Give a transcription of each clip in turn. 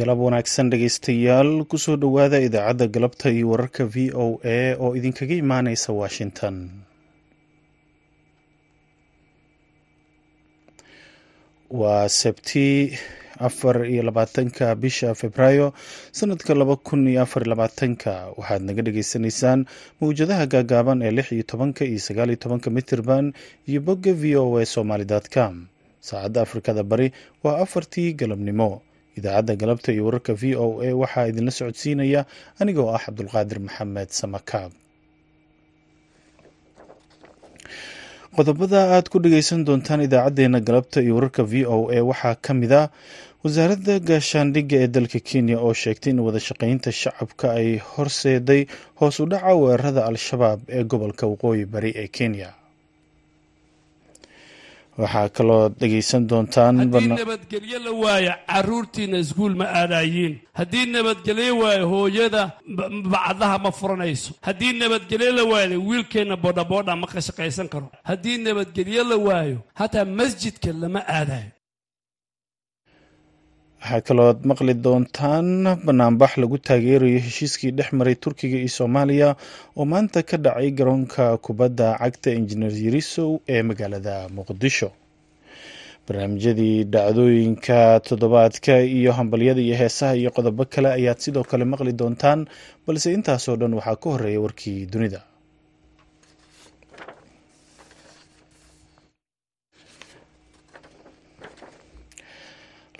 galab wanaagsan dhegaystayaal ku soo dhowaada idaacadda galabta iyo wararka v o a oo idinkaga imaaneysa washington. Waa sabti afar iyo labaatanka bisha februaayo sanadka laba kun iyo afar iyo labaatanka. Waxaad naga dhagaysanaysaan mawjadaha gaagaaban ee lix iyo tobanka iyo sagaal iyo tobanka mitirban iyo bogga v o a somaly com. Saacadda afrikada bari waa afartii galabnimo idaacadda galabta iyo wararka v o a waxaa idinla socodsiinaya anigoo ah cabdulqaadir maxamed samakaab qodobada aad ku dhageysan doontaan idaacadeena galabta iyo wararka v o a waxaa ka mid a wasaaradda gaashaandhigga ee dalka kenya oo sheegtay in wada shaqeynta shacabka ay horseeday hoos u dhaca weerarada al-shabaab ee gobolka waqooyi bari ee kenya waxaa kaloo dhegeysan doontaan haddii nabadgelyo la waayo caruurtiina iskuul ma aadayiin haddii nabadgelyo waayo hooyada bacdaha ma furanayso. Haddii nabadgelyo la waayo wiilkeenna boodhaboodha ma ka shaqaysan karo. Haddii nabadgelyo la waayo hataa masjidka lama aadayo waxaa kalooad maqli doontaan banaanbax lagu taageerayo heshiiskii dhex maray turkiga iyo soomaaliya oo maanta ka dhacay garoonka kubadda cagta injineer yarisow ee magaalada muqdisho. Barnaamijyadii dhacdooyinka toddobaadka iyo hambalyada iyo heesaha iyo qodobo kale ayaad sidoo kale maqli doontaan balse intaasoo dhan waxaa ka horreeya warkii dunida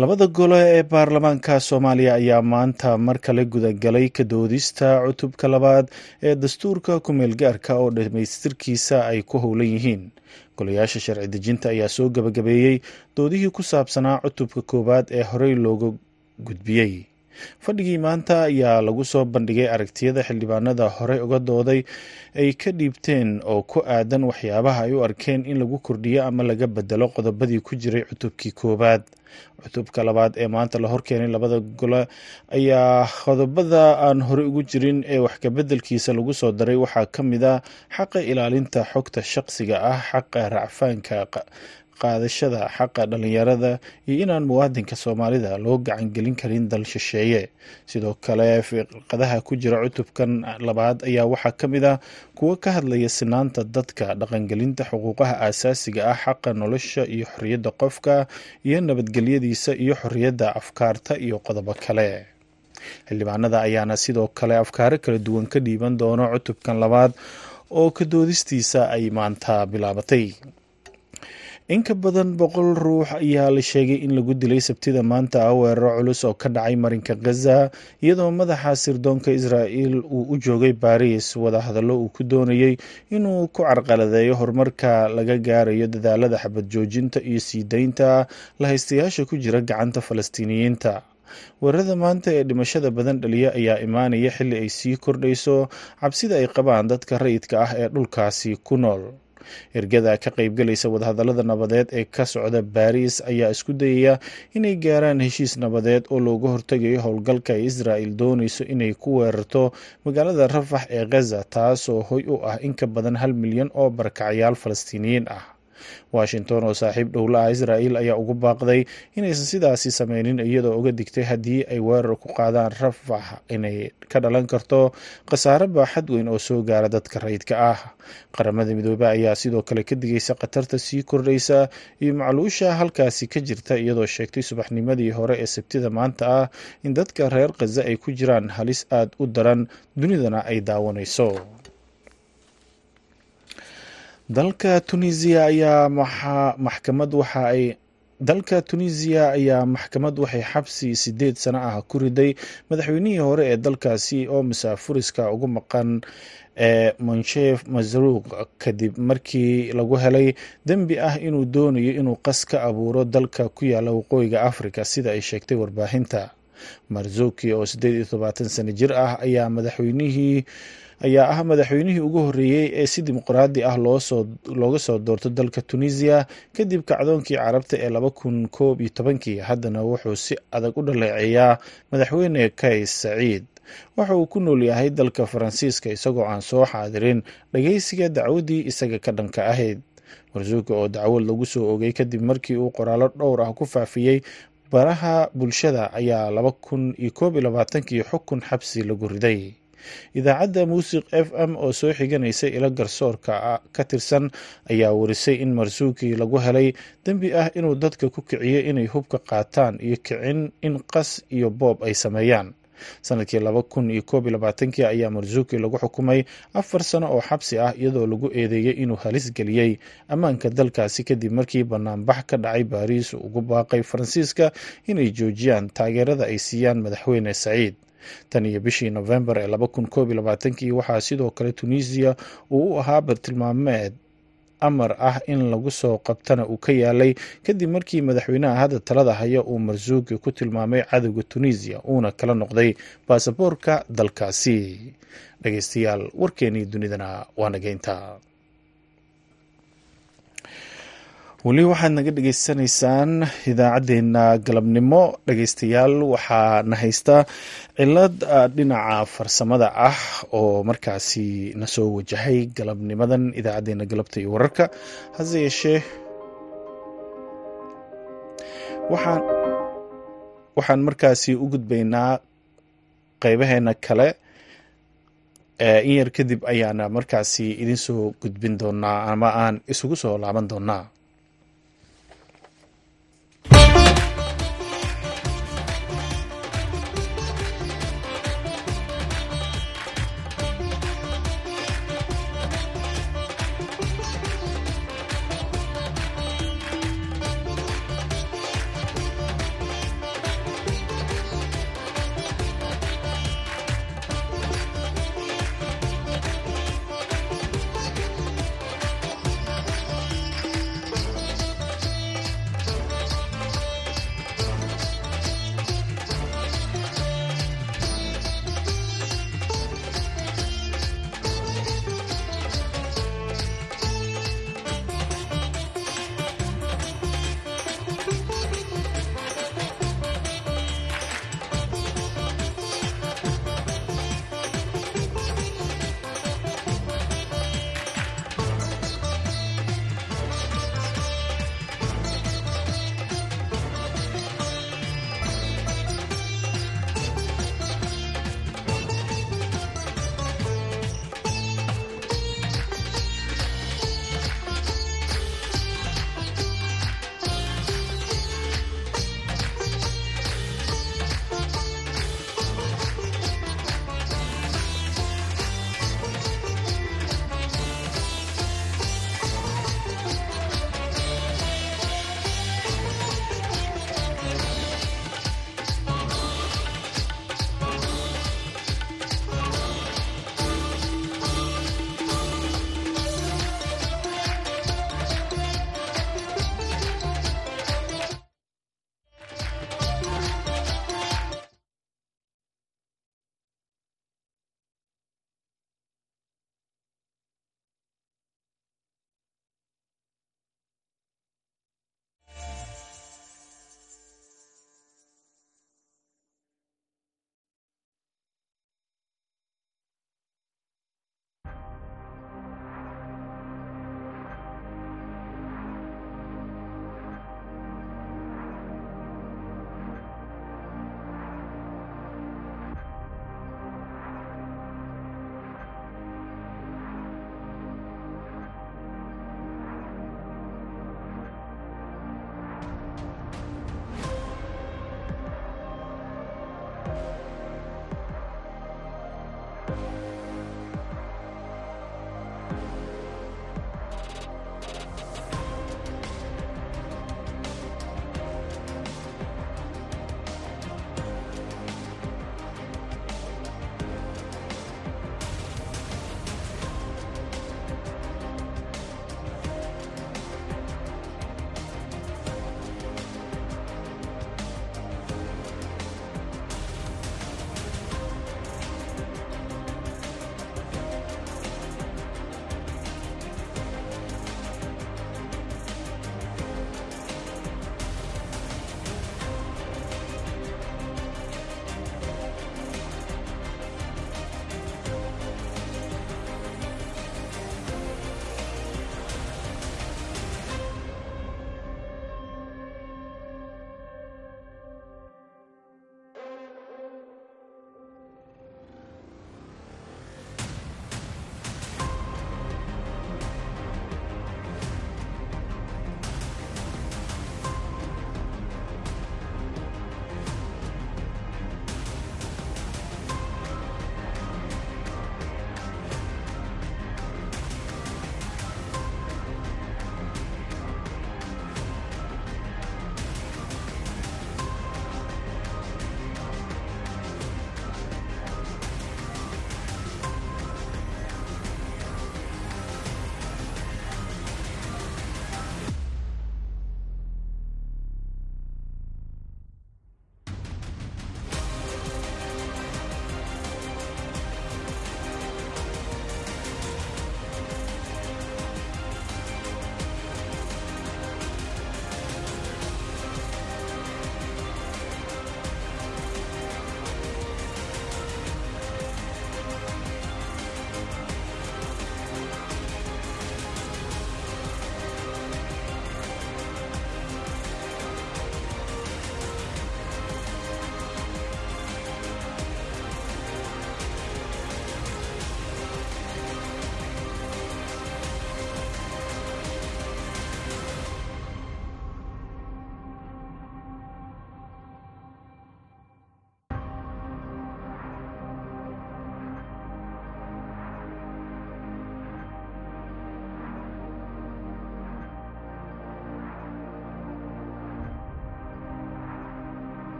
labada gole ee baarlamaanka soomaaliya ayaa maanta mar kale gudagalay ka doodista cutubka labaad ee dastuurka ku-meel oo dhamaystirkiisa ay ku howlan yihiin. Golayaasha sharci dejinta ayaa soo gabagabeeyey doodihii ku saabsanaa cutubka koowaad ee horey looga gudbiyey fadhigii maanta ayaa lagu soo bandhigay aragtiyada xildhibaanada horey uga dooday ay ka dhiibteen oo ku aadan waxyaabaha ay u arkeen in lagu kordhiyo ama laga bedelo qodobadii ku jiray cutubkii koowaad. Cutubka labaad ee maanta la horkeenay labada gole ayaa qodobada aan horey ugu jirin ee wax kabeddelkiisa lagu soo daray. Waxaa ka mid ah xaqa ilaalinta xogta shaqsiga ah xaqa racfaanka qaadashada xaqa dhalinyarada iyo inaan muwaadinka soomaalida loo gacangelin karin dal shisheeye. Sidoo kale fiqadaha ku jira cutubkan labaad ayaa waxaa ka mid ah kuwo ka hadlaya sinaanta dadka dhaqangelinta xuquuqaha aasaasiga ah xaqa nolosha iyo xorriyadda qofka iyo nabadgelyadiisa iyo xorriyadda afkaarta iyo qodobo kale. Xildhibaanada ayaana sidoo kale afkaaro kala duwan ka dhiiban doono cutubkan labaad oo ka doodistiisa ay maanta bilaabatay in ka badan boqol ruux ayaa la sheegay in lagu dilay sabtida maanta ah weeraro culus oo ka dhacay marinka khaza iyadoo madaxa sirdoonka israa'el uu u joogay baariis wadahadallo uu ku doonayey inuu ku carqaladeeyo horumarka laga gaarayo dadaalada xabad joojinta iyo sii deynta la haystayaasha ku jira gacanta falastiiniyiinta. Weerarada maanta ee dhimashada badan dhaliya ayaa imaanaya xilli ay sii kordhayso cabsida ay qabaan dadka rayidka ah ee dhulkaasi ku nool ergada ka qaybgalaysa wadahadallada nabadeed ee ka socda baariis ayaa isku dayaya inay gaaraan heshiis nabadeed oo looga hortegayo howlgalka ay israa'el doonayso inay ku weerarto magaalada rafax ee khaza taasoo hoy u ah in ka badan hal milyan oo barakacyaal falastiiniyiin ah washington oo saaxiib dhowlaha israa'el ayaa ugu baaqday inaysan sidaasi sameynin iyadoo uga digtay haddii ay weerar ku qaadaan rafax inay ka dhalan karto khasaare baaxad weyn oo soo gaara dadka rayidka ah. Qaramada midoobe ayaa sidoo kale ka digaysa khatarta sii kordhaysa iyo macluusha halkaasi ka jirta iyadoo sheegtay subaxnimadii hore ee sabtida maanta ah in dadka reer khaza ay ku jiraan halis aada u daran dunidana ay daawanayso dalka tunisiya ayaa maxkamad waxa ay dalka tunisiya ayaa maxkamad waxay xabsi sideed sano ah ku riday madaxweynihii hore ee dalkaasi oo masaafuriska ugu maqan ee monshef masruuq kadib markii lagu helay dembi ah inuu doonayo inuu qas ka abuuro dalka ku yaalla waqooyiga africa sida ay sheegtay warbaahinta. Marzuki oo siddeed iyo tobaatan sano jir ah ayaa madaxweynihii ayaa ah madaxweynihii ugu horreeyey ee si dimuqraadi ah looga soo doorto dalka tunisiya kadib kacdoonkii carabta ee laba kun koob iyo tobankii. Haddana wuxuu si adag u dhaleeceeyaa madaxweyne kays saciid waxa uu ku nool yahay dalka faransiiska isagoo aan soo xaadirin dhageysiga dacwadii isaga ka dhanka ahayd. Marsuuka oo dacwad lagu soo ogay kadib markii uu qoraallo dhowr ah ku faafiyey baraha bulshada ayaa laba kun iyo koob iyo labaatankii xukun xabsi lagu riday idaacadda muusiq f m oo soo xiganaysa ilo garsoorka ka tirsan ayaa warisay in marsuuki lagu helay dembi ah inuu dadka ku kiciyey inay hubka qaataan iyo kicin in qas iyo boob ay sameeyaan. Sanadkii laba kun iyo koob iyo labaatankii ayaa marsuuki lagu xukumay afar sano oo xabsi ah iyadoo lagu eedeeyey inuu halis geliyey ammaanka dalkaasi kadib markii banaanbax ka dhacay baariis ugu baaqay faransiiska inay joojiyaan taageerada ay siiyaan madaxweyne saciid tan iyo bishii nofembar ee laba kun koob iyo labaatankii waxaa sidoo kale tunisiya uu u ahaa bartilmaameed amar ah in lagu soo qabtana uu ka yaalay kadib markii madaxweynaha hadda talada haya uu marsuuki ku tilmaamay cadowga tunisiya uuna kala noqday baasaboorka dalkaasi. Dhegeystayaal warkeenii dunidana waa nageynta weli waxaad naga dhegeysanaysaan idaacaddeenna galabnimo. Dhegeystayaal waxaa na haysta cilad dhinaca farsamada ah oo markaasi na soo wajahay galabnimadan idaacaddeenna galabta iyo wararka. Hase yeeshee waxaan waxaan markaasi u gudbaynaa qeybaheena kale in yar kadib ayaana markaasi idin soo gudbin doonaa ama aan isugu soo laaban doonaa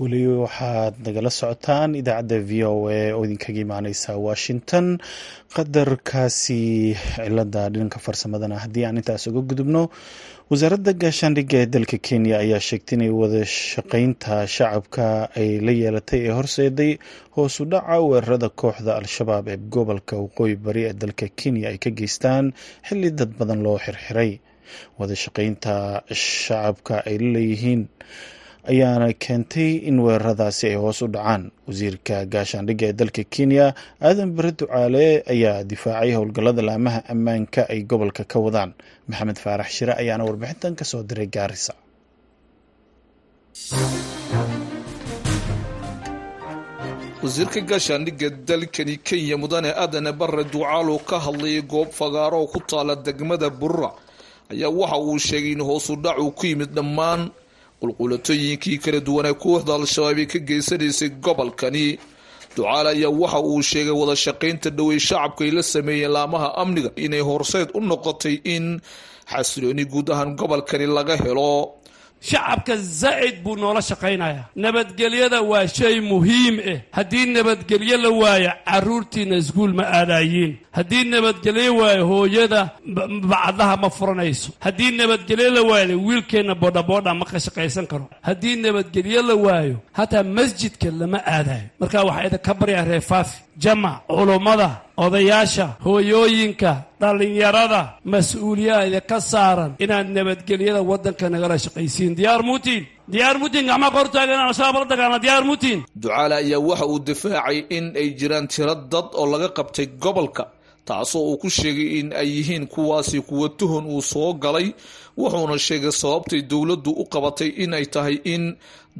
weli waxaad nagala socotaan idaacadda v o a oo idinkaga imaaneysa washington. Qadarkaasi cilada dhanka farsamadana haddii aan intaas uga gudubno wasaaradda gaashaandhigga ee dalka kenya ayaa sheegtay inay wada shaqeynta shacabka ay la yeelatay ee horseeday hoos u dhaca weerarada kooxda al-shabaab ee gobolka waqooyi bari ee dalka kenya ay ka geystaan xilli dad badan loo xirxiray. Wada shaqeynta shacabka ay la leeyihiin ayaana keentay in weeraradaasi ay hoos u dhacaan. Wasiirka gaashaandhigga ee dalka kenya aadan bare ducaale ayaa difaacay howlgallada laamaha ammaanka ay gobolka ka wadaan. Maxamed faarax shire ayaana warbixintan ka soo diray gaarisa wasiirka gaashaandhigga dalkani kenya mudane aadane bare ducaal oo ka hadlayay goob fagaaro oo ku taala degmada burra ayaa waxa uu sheegay in hoosu dhac uu ku yimid dhammaan qulqulatooyinkii kala duwanee kooxda al-shabaab ay ka geysanaysay gobolkani. Ducaal ayaa waxa uu sheegay wada shaqaynta dhowey shacabka ay la sameeyeen laamaha amniga inay horseed u noqotay in xasilooni guud ahaan gobolkani laga helo shacabka zaa'id buu noola shaqaynayaa nabadgelyada waa shay muhiim ah haddii nabadgelyo la waayo carruurtiina iskuul ma aadayiin haddii nabadgelyo waayo hooyada bacdaha ma furanayso. Haddii nabadgelyo la waayo wiilkeenna boodhaboodha ma ka shaqaysan karo. Haddii nabadgelyo la waayo hataa masjidka lama aadayo marka waxaa idinka baryaa reefaafi jamac culummada odayaasha hooyooyinka dhallinyarada mas'uuliyaha idinka saaran inaad nabadgelyada waddanka nagala shaqaysiin. Diyaar muutiin diyaar muutiin gacmaa ka hortaaga inaan al-shabaab la dagaalna. Diyaar muutiin ducaale ayaa waxa uu difaacay in ay jiraan tiro dad oo laga qabtay gobolka taasoo uu ku sheegay in ay yihiin kuwaasi kuwa tuhon uu soo galay wuxuuna sheegay sababtay dowladdu u qabatay in ay tahay in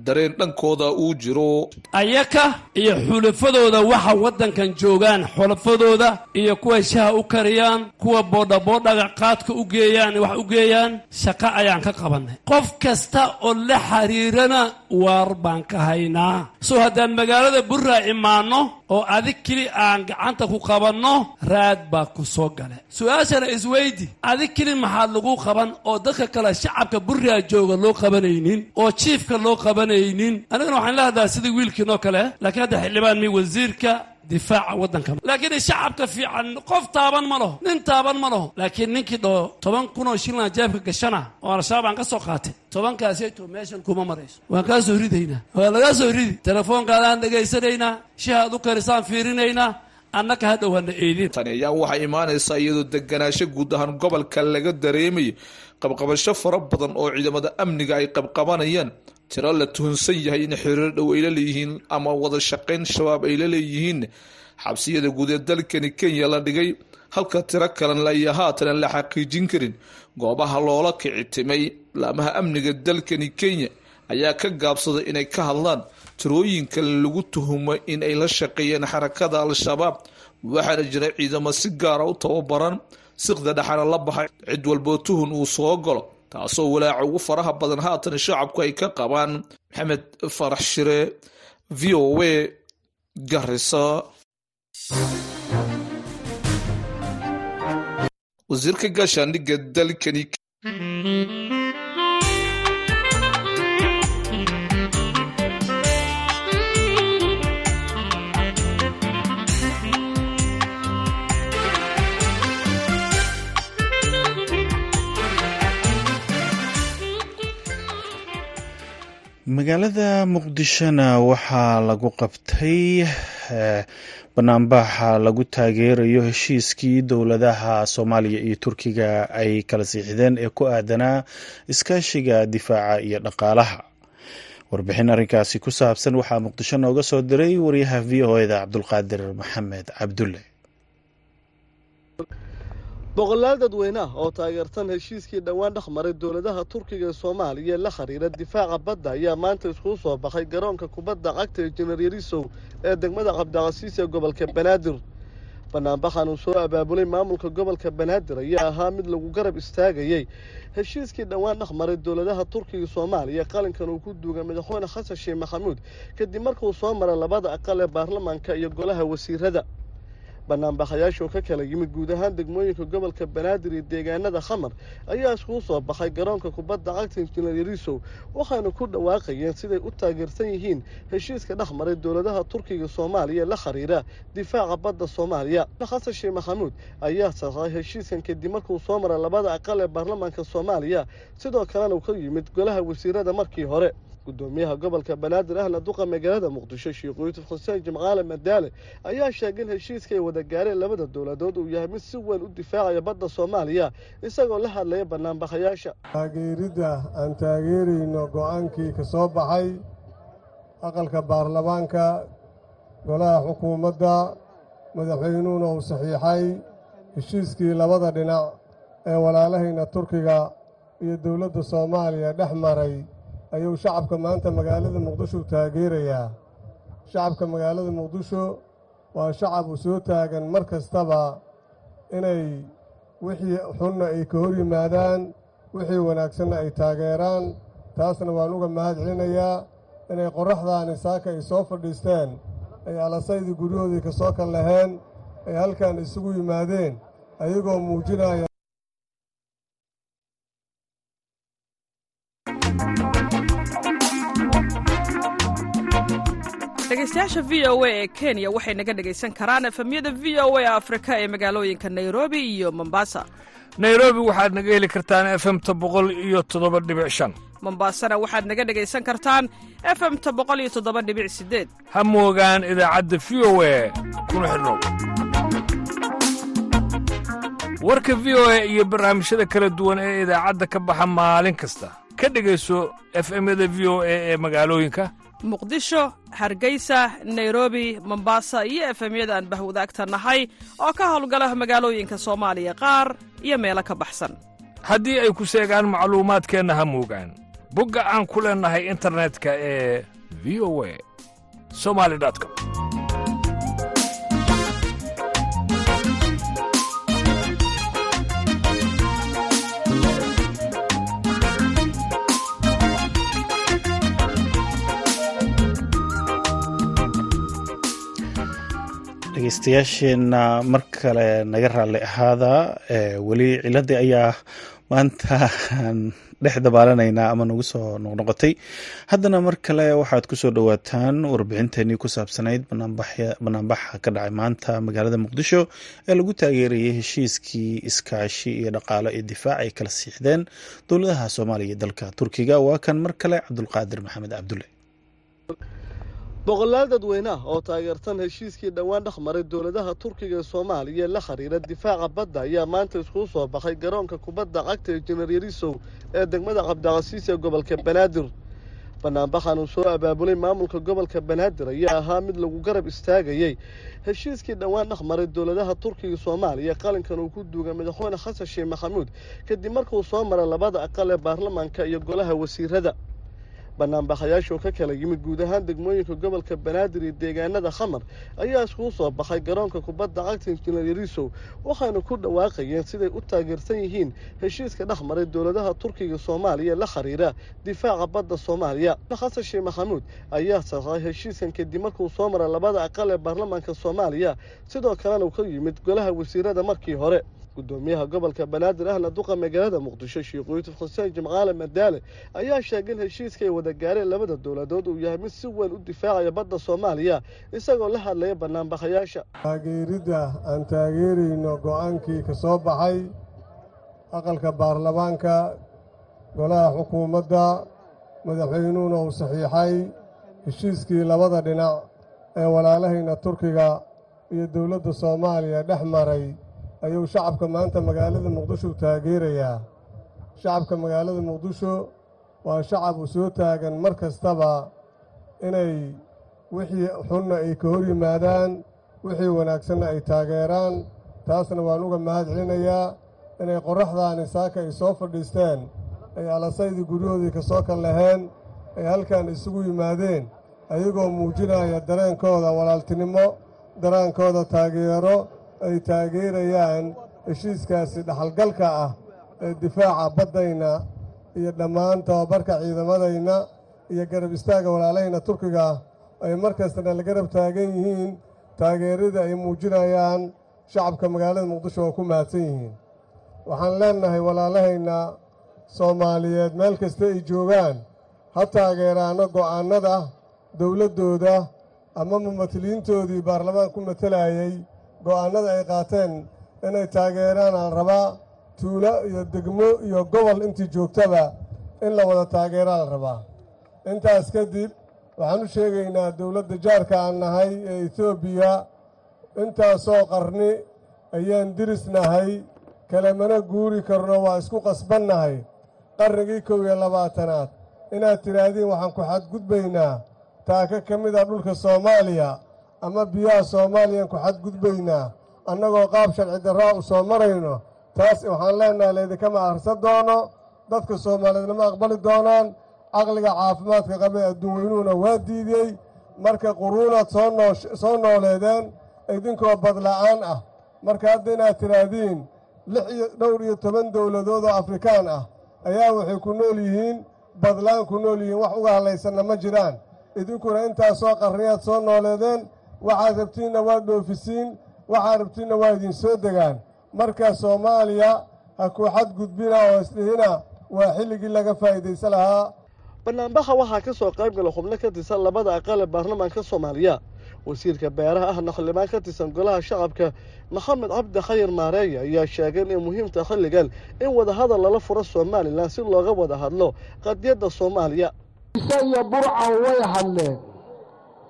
dareen dhankooda uu jiro. Ayaka iyo xulafadooda waxa waddankan joogaan xulafadooda iyo kuwa shaha u kariyaan kuwa boodhaboodhaga qaadka u geeyaan wax u geeyaan shaqo ayaan ka qabannay. Qof kasta oo la xiriirana waar baan ka haynaa. Soo haddaan magaalada burraa imaanno oo adig keli aan gacanta ku qabanno raad baa ku soo gale. Su'aashana isweydi adig keli maxaad lagu qaban oo dadka kale shacabka burraa jooga loo qabanaynin oo jiifka loo qabanaynin anigana waxaan la hadlaa sidii wiilkiinoo kale laakiin hadda xildhibaan mi wasiirka difaaca waddanka. Laakiin shacabka fiican qof taaban ma laho nin taaban ma laho. Laakiin ninkii dhoo toban kun oo shillan jaabka gashana oo al-shabaab aan ka soo qaatay tobankaasayto meeshan kuma marayso. Waan kaa soo ridaynaa waa lagaa soo ridi. Telefoonkaadaan dhegaysanaynaa shihaad u karisaan fiirinaynaa annaka hadhow hana eedin. Tani ayaa waxaa imaanaysaa iyadoo deganaasho guud ahaan gobolka laga dareemayo qabqabasho fara badan oo ciidamada amniga ay qabqabanayaan tiro la tuhunsan yahay in xiriir dhow ay la leeyihiin ama wada shaqayn shabaab ay la leeyihiin. Xabsiyada guud ee dalkani kenya la dhigay halka tiro kalan laya haatan aan la xaqiijin karin. Goobaha loola kici timay laamaha amniga dalkani kenya ayaa ka gaabsaday inay ka hadlaan tirooyinka lagu tuhumo in ay la shaqeeyeen xarakada al-shabaab waxaana jira ciidamo si gaara u tababaran siqda dhexana la baxay cid walboo tuhun uu soo galo taasoo walaaca ugu faraha badan haatan shacabku ay ka qabaan maxamed farax shire v o a garisa wasiirka gaashaandhigga dalkani magaalada muqdishona waxaa lagu qabtay banaanbaxa lagu taageerayo heshiiskii dowladaha soomaaliya iyo turkiga ay kala siixdeen ee ku aadanaa iskaashiga difaaca iyo dhaqaalaha. Warbixin arrinkaasi ku saabsan waxaa muqdisho nooga soo diray wariyaha v o eda cabdulqaadir maxamed cabdulle boqolaal dadweyne ah oo taageersan heshiiskii dhowaan dhex maray dowladaha turkiga soomaaliya la xiriira difaaca badda ayaa maanta iskugu soo baxay garoonka kubadda cagta ee jeneral yarisow ee degmada cabdicasiis ee gobolka banaadir. Banaanbaxan uu soo abaabulay maamulka gobolka banaadir ayaa ahaa mid lagu garab istaagayey heshiiskii dhowaan dhex maray dowladaha turkiga soomaaliya qalinkan uu ku duugay madaxweyne xasan sheekh maxamuud kadib markuu soo maray labada aqal ee baarlamaanka iyo golaha wasiirada banaanbaxayaashu ka kala yimid guud ahaan degmooyinka gobolka banaadir iyo deegaanada khamar ayaa iskugu soo baxay garoonka kubadda cagta injineer yariisow waxaana ku dhawaaqayeen siday u taageersan yihiin heshiiska dhex maray dowladaha turkiga soomaaliya la xiriira difaaca badda soomaaliya. Xasan sheekh maxamuud ayaa saxay heshiiskan kadib markuu soo maray labada aqal ee baarlamaanka soomaaliya sidoo kalena uu ka yimid golaha wasiirada markii hore gudoomiyaha gobolka banaadir ahna duqa magaalada muqdisho sheekh yuusuf xuseen jimcaale madaale ayaa sheegay in heshiiska ay wada gaareen labada dowladood uu yahay mid si weyn u difaacaya badda soomaaliya isagoo la hadlaya banaanbaxayaasha taageeridda aan taageerayno go'aankii ka soo baxay aqalka baarlamaanka golaha xukuumadda madaxweynuhuna uu saxiixay heshiiskii labada dhinac ee walaalahayna turkiga iyo dowladda soomaaliya dhex maray ayuu shacabka maanta magaalada muqdisho taageerayaa. Shacabka magaalada muqdisho waa shacab u soo taagan mar kastaba inay wixii xunna ay ka hor yimaadaan wixii wanaagsanna ay taageeraan. Taasna waan uga mahad celinayaa inay qorraxdaani saaka ay soo fadhiisteen ay alasaydii guryahoodii ka soo kal laheen ay halkan isugu yimaadeen ayagoo muujinaya dhegeystayaasha v o a ee kenya waxay naga dhegaysan karaan efemyada v o a afrika ee magaalooyinka nairobi iyo mombasa. Nairobi waxaad naga heli kartaan efemta boqol iyo toddoba dhibic shan. Mombasana waxaad naga dhegaysan kartaan efemta boqol iyo toddoba dhibic sideed ha moogaan idaacadda v o a kuna xidhnow warka v o a iyo barnaamijyada kala duwan ee idaacadda ka baxa maalin kasta. Ka dhegayso efemyada v o a ee magaalooyinka muqdisho hargeysa nairobi mombasa iyo efemyada aan bahwadaagta nahay oo ka howlgala magaalooyinka soomaaliya qaar iyo meelo ka baxsan. Haddii ay ku seegaan macluumaadkeenna ha moogaan bogga aan ku leennahay internetka ee v o a somali com dhegeystayaasheenna mar kale naga raalli ahaada weli ciladii ayaa maanta dhex dabaalanaynaa ama nagu soo noqnoqotay. Haddana mar kale waxaad ku soo dhowaataan warbixinteenii ku saabsanayd banaanbaxa ka dhacay maanta magaalada muqdisho ee lagu taageerayay heshiiskii iskaashi iyo dhaqaalo iyo difaac ay kala siixdeen dowladaha soomaaliya iyo dalka turkiga. Waa kan mar kale cabdulqaadir maxamed cabdulle boqolaal dadweyne ah oo taageersan heshiiskii dhowaan dhex maray dowladaha turkiga ee soomaaliya la xiriira difaaca badda ayaa maanta iskugu soo baxay garoonka kubadda cagta injineer yarisow ee degmada cabdicasiis ee gobolka banaadir. Banaanbaxan uu soo abaabulay maamulka gobolka banaadir ayaa ahaa mid lagu garab istaagayey heshiiskii dhowaan dhex maray dowladaha turkiga soomaaliya qalinkan uu ku duugay madaxweyne xasan sheekh maxamuud kadib markuu soo maray labada aqal ee baarlamaanka iyo golaha wasiirada banaanbaxayaashu ka kala yimid guud ahaan degmooyinka gobolka banaadir iyo deegaanada khamar ayaa iskugu soo baxay garoonka kubadda cagta injineer yariisow waxaana ku dhawaaqayeen siday u taageersan yihiin heshiiska dhex maray dowladaha turkiga soomaaliya la xiriira difaaca badda soomaaliya. Xasan sheekh maxamuud ayaa saxay heshiiskan kadib markuu soo maray labada aqal ee baarlamaanka soomaaliya sidoo kalena uu ka yimid golaha wasiirada markii hore gudoomiyaha gobolka banaadir ahna duqa magaalada muqdisho sheekh yuusuf xuseen jimcaale madaale ayaa sheegay in heshiiska ay wada gaareen labada dowladood uu yahay mid si weyn u difaacaya badda soomaaliya isagoo la hadlaya banaanbaxayaasha taageeridda aan taageerayno go'aankii ka soo baxay aqalka baarlamaanka golaha xukuumadda madaxweynuhuna uu saxiixay heshiiskii labada dhinac ee walaalahayna turkiga iyo dowladda soomaaliya dhex maray ayuu shacabka maanta magaalada muqdisho taageerayaa. Shacabka magaalada muqdisho waa shacab u soo taagan mar kastaba inay wixii xunna ay ka hor yimaadaan wixii wanaagsanna ay taageeraan. Taasna waan uga mahad celinayaa inay qorraxdaani saaka ay soo fadhiisteen ay alasaydii guryahoodii ka soo kal laheen ay halkan isugu yimaadeen ayagoo muujinaya dareenkooda walaaltinimo daraankooda taageero ay taageerayaan heshiiskaasi dhaxalgalka ah ee difaaca baddayna iyo dhammaan tababarka ciidamadayna iyo garab istaagga walaalahayna turkiga ay mar kastana la garab taagan yihiin taageerada ay muujinayaan shacabka magaalada muqdisho waa ku mahadsan yihiin. Waxaan leennahay walaalahayna soomaaliyeed meel kasta ay joogaan ha taageeraano go'aannada dowladdooda ama mumatiliintoodii baarlamaan ku matelayay go'aannada ay qaateen inay taageeraan aan rabaa tuulo iyo degmo iyo gobol intii joogtaba in la wada taageeraa la rabaa. Intaas kadib waxaan u sheegaynaa dowladda jaarka aan nahay ee etoobiya intaasoo qarni ayaan dirisnahay kalemana guuri karno waa isku qasbannahay qarnigii kow iyo labaatanaad inaad tidhaahdiin waxaan ku xadgudbaynaa. Taaka ka mid ah dhulka soomaaliya ama biyaha soomaaliyaan ku xadgudbaynaa annagoo qaab sharci darraa u soo marayno taas waxaan leennahay laydinkama akhrisan doono. Dadka soomaaliyeedna ma aqbali doonaan. Caqliga caafimaadka qabee adduun weynuhuna waa diidiyey marka quruunaad soo nooleedeen idinkoo badla'aan ah. Marka hadda inaad tidhaahdiin lix iyo dhowr iyo toban dowladood oo afrikaan ah ayaa waxay ku nool yihiin badlaan ku nool yihiin wax uga hadlaysanna ma jiraan. Idinkuna intaasoo qarniyaad soo nooleedeen waxaad rabtiinna waa dhoofisiin waxaad rabtiinna waa idin soo degaan. Marka soomaaliya ha ku xadgudbina oo isdhihina waa xilligii laga faa'iidaysan lahaa. Banaanbaxa waxaa ka soo qayb gala xubno ka tirsan labada aqal ee baarlamaanka soomaaliya. Wasiirka beeraha ahna xildhibaan ka tirsan golaha shacabka maxamed cabdi khayr maareeya ayaa sheegay inay muhiimta xilligan in wadahadal lala furo somalilan si looga wada hadlo qadiyadda soomaaliya. Ise iyo burcan way hadleen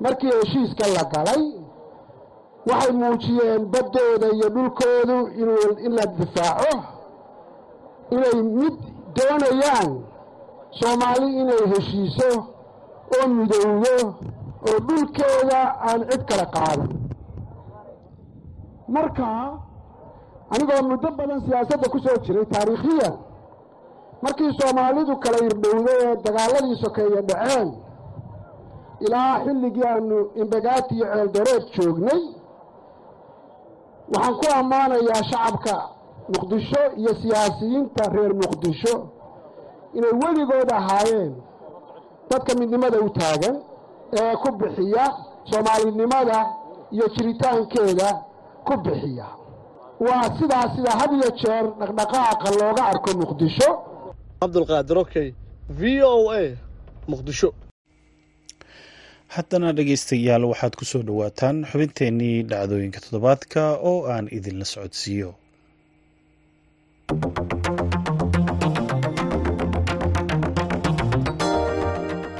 markii heshiiska la galay waxay muujiyeen baddooda iyo dhulkoodu in la difaaco inay mid doonayaan soomaali inay heshiiso oo midowdo oo dhulkeeda aan cid kale qaadan. Marka anigoo muddo badan siyaasadda ku soo jiray taariikhiyan markii soomaalidu kala irdhowday ee dagaaladii sokeeye dhaceen ilaa xilligii aanu imbagaati iyo ceeldareed joognay waxaan ku ammaanayaa shacabka muqdisho iyo siyaasiyiinta reer muqdisho inay weligood ahaayeen dadka midnimada u taagan ee ku bixiya soomaalinimada iyo jiritaankeeda ku bixiya. Waa sidaa sida had iyo jeer dhaqdhaqaaqa looga arko muqdisho. Cabdulqaadir okey v o a muqdisho haddana dhegaystayaal waxaad ku soo dhowaataan xubinteennii dhacdooyinka toddobaadka oo aan idinla socodsiiyo.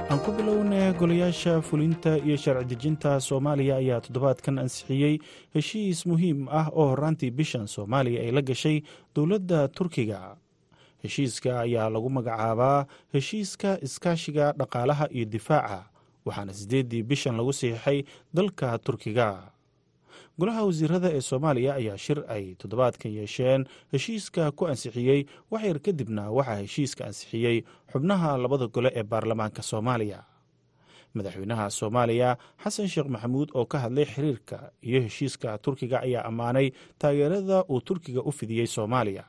Aan ku bilownay golayaasha fulinta iyo sharci dejinta soomaaliya ayaa toddobaadkan ansixiyey heshiis muhiim ah oo horaantii bishan soomaaliya ay la gashay dowladda turkiga. Heshiiska ayaa lagu magacaabaa heshiiska iskaashiga dhaqaalaha iyo difaaca waxaana siddeeddii bishan lagu siixay dalka turkiga. Golaha wasiirada ee soomaaliya ayaa shir ay toddobaadkan yeesheen heshiiska ku ansixiyey waxyar kadibna waxaa heshiiska ansixiyey xubnaha labada gole ee baarlamaanka soomaaliya. Madaxweynaha soomaaliya xasan sheekh maxamuud oo ka hadlay xiriirka iyo heshiiska turkiga ayaa ammaanay taageerada uu turkiga u fidiyey soomaaliya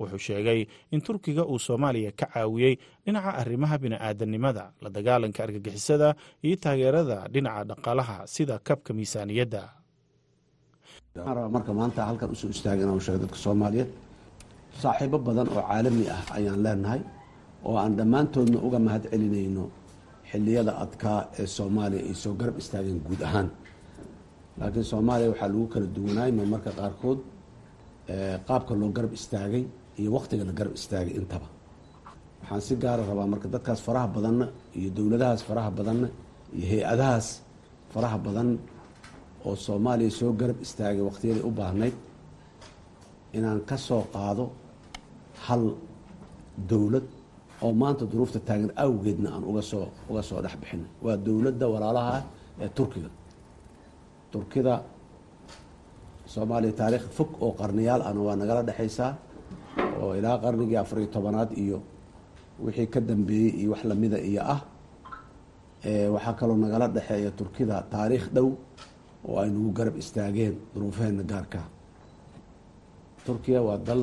wuxuu sheegay in turkiga uu soomaaliya ka caawiyey dhinaca arrimaha bini'aadanimada la dagaalanka argagixisada iyo taageerada dhinaca dhaqaalaha sida kabka miisaaniyadda. Marka maanta halkan u soo istaagay inaan sheego dadka soomaaliyeed saaxiibo badan oo caalami ah ayaan leenahay oo aan dhammaantoodna uga mahad celinayno xilliyada adkaa ee soomaaliya ay soo garab istaageen guud ahaan. Laakiin soomaaliya waxaa lagu kala duwanaay ma marka qaarkood qaabka loo garab istaagay iyo waktiga la garab istaagay intaba. Waxaan si gaara rabaa marka dadkaas faraha badanna iyo dowladahaas faraha badanna iyo hay'adahaas faraha badan oo soomaaliya soo garab istaagay wakhtiyadii u baahnayd inaan ka soo qaado hal dowlad oo maanta duruufta taagan awgeedna aan uga soo uga soo dhex bixinay. Waa dowladda walaalaha ah ee turkiga. Turkida soomaaliya taariikh fog oo qarniyaal ahna waa nagala dhexaysaa oo ilaa qarnigii afariyo tobanaad iyo wixii ka dambeeyey iyo wax lamida iyo ah waxaa kaloo nagala dhexeeya turkida taariikh dhow oo ay nagu garab istaageen duruufaheenna gaarka. Turkiya waa dal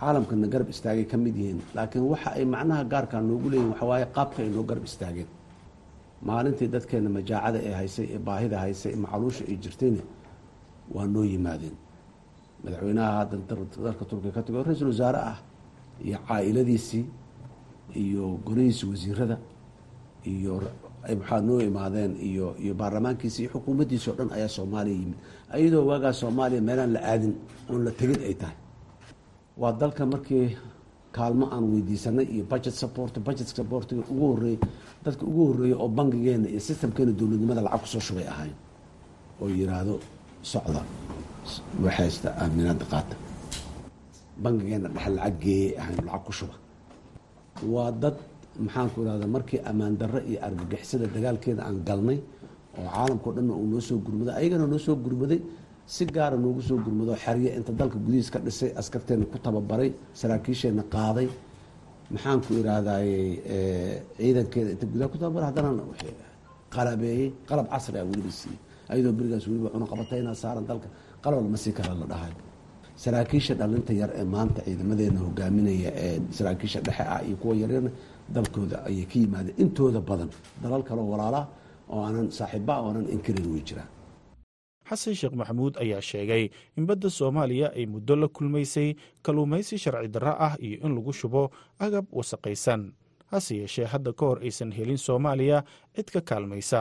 caalamkana garab istaagay ka mid yihiin laakiin waxa ay macnaha gaarkaa noogu leeyihiin waxa waaye qaabka ay noo garab istaageen. Maalintii dadkeena majaacada ee haysay ee baahida haysay ee macaluusha ay jirtayna waa noo yimaadeen madaxweynaha hadda dalka turkiga ka tago ra'iisul wasaare ah iyo caa-iladiisii iyo golihiisi wasiirada iyo waxaa noo imaadeen iyo iyo baarlamaankiisi iyo xukuumaddiisi o dhan ayaa soomaaliya yimid. Ayadoo waagaa soomaaliya meelaan la aadin oon la tegin ay tahay. Waa dalka markii kaalmo aan weydiisanay iyo budget support budget supportiga ugu horeeyey dadka ugu horreeyey oo bangigeena iyo systemkeena dowladnimada lacag ku soo shubay ahayn oo yiraahdo socda waxaysta aaminaada qaata. Bangigeena dhexe lacag geeyay ahayn lacag ku shuba. Waa dad maxaanku irahda markii ammaan darro iyo argagixisada dagaalkeeda aan galnay oo caalamkao dhanna uu noo soo gurmaday ayagana noo soo gurmaday si gaara noogu soo gurmado xerye inta dalka gudihiis ka dhisay askarteena ku tababaray saraakiisheenna qaaday. Maxaanku irahdaye ciidankeeda inta gudaha ku tababaray haddana qalabeeyey qalab casri ah weliba siiyey ayadoo berigaas weliba cunaqabatayna saaran dalka qalab lama sii kara la dhahay. Saraakiisha dhalinta yar ee maanta ciidamadeena hogaaminaya ee saraakiisha dhexe ah iyo kuwa yaryarna dalkooda ayay ka yimaadeen intooda badan. Dalal kaleo walaalaa oo aanan saaxiiba oonan inkarin way jiraan. Xasan sheekh maxamuud ayaa sheegay in badda soomaaliya ay muddo la kulmaysay kalluumaysi sharci darro ah iyo in lagu shubo agab wasaqaysan. Hase yeeshee hadda ka hor aysan helin soomaaliya cid ka kaalmaysa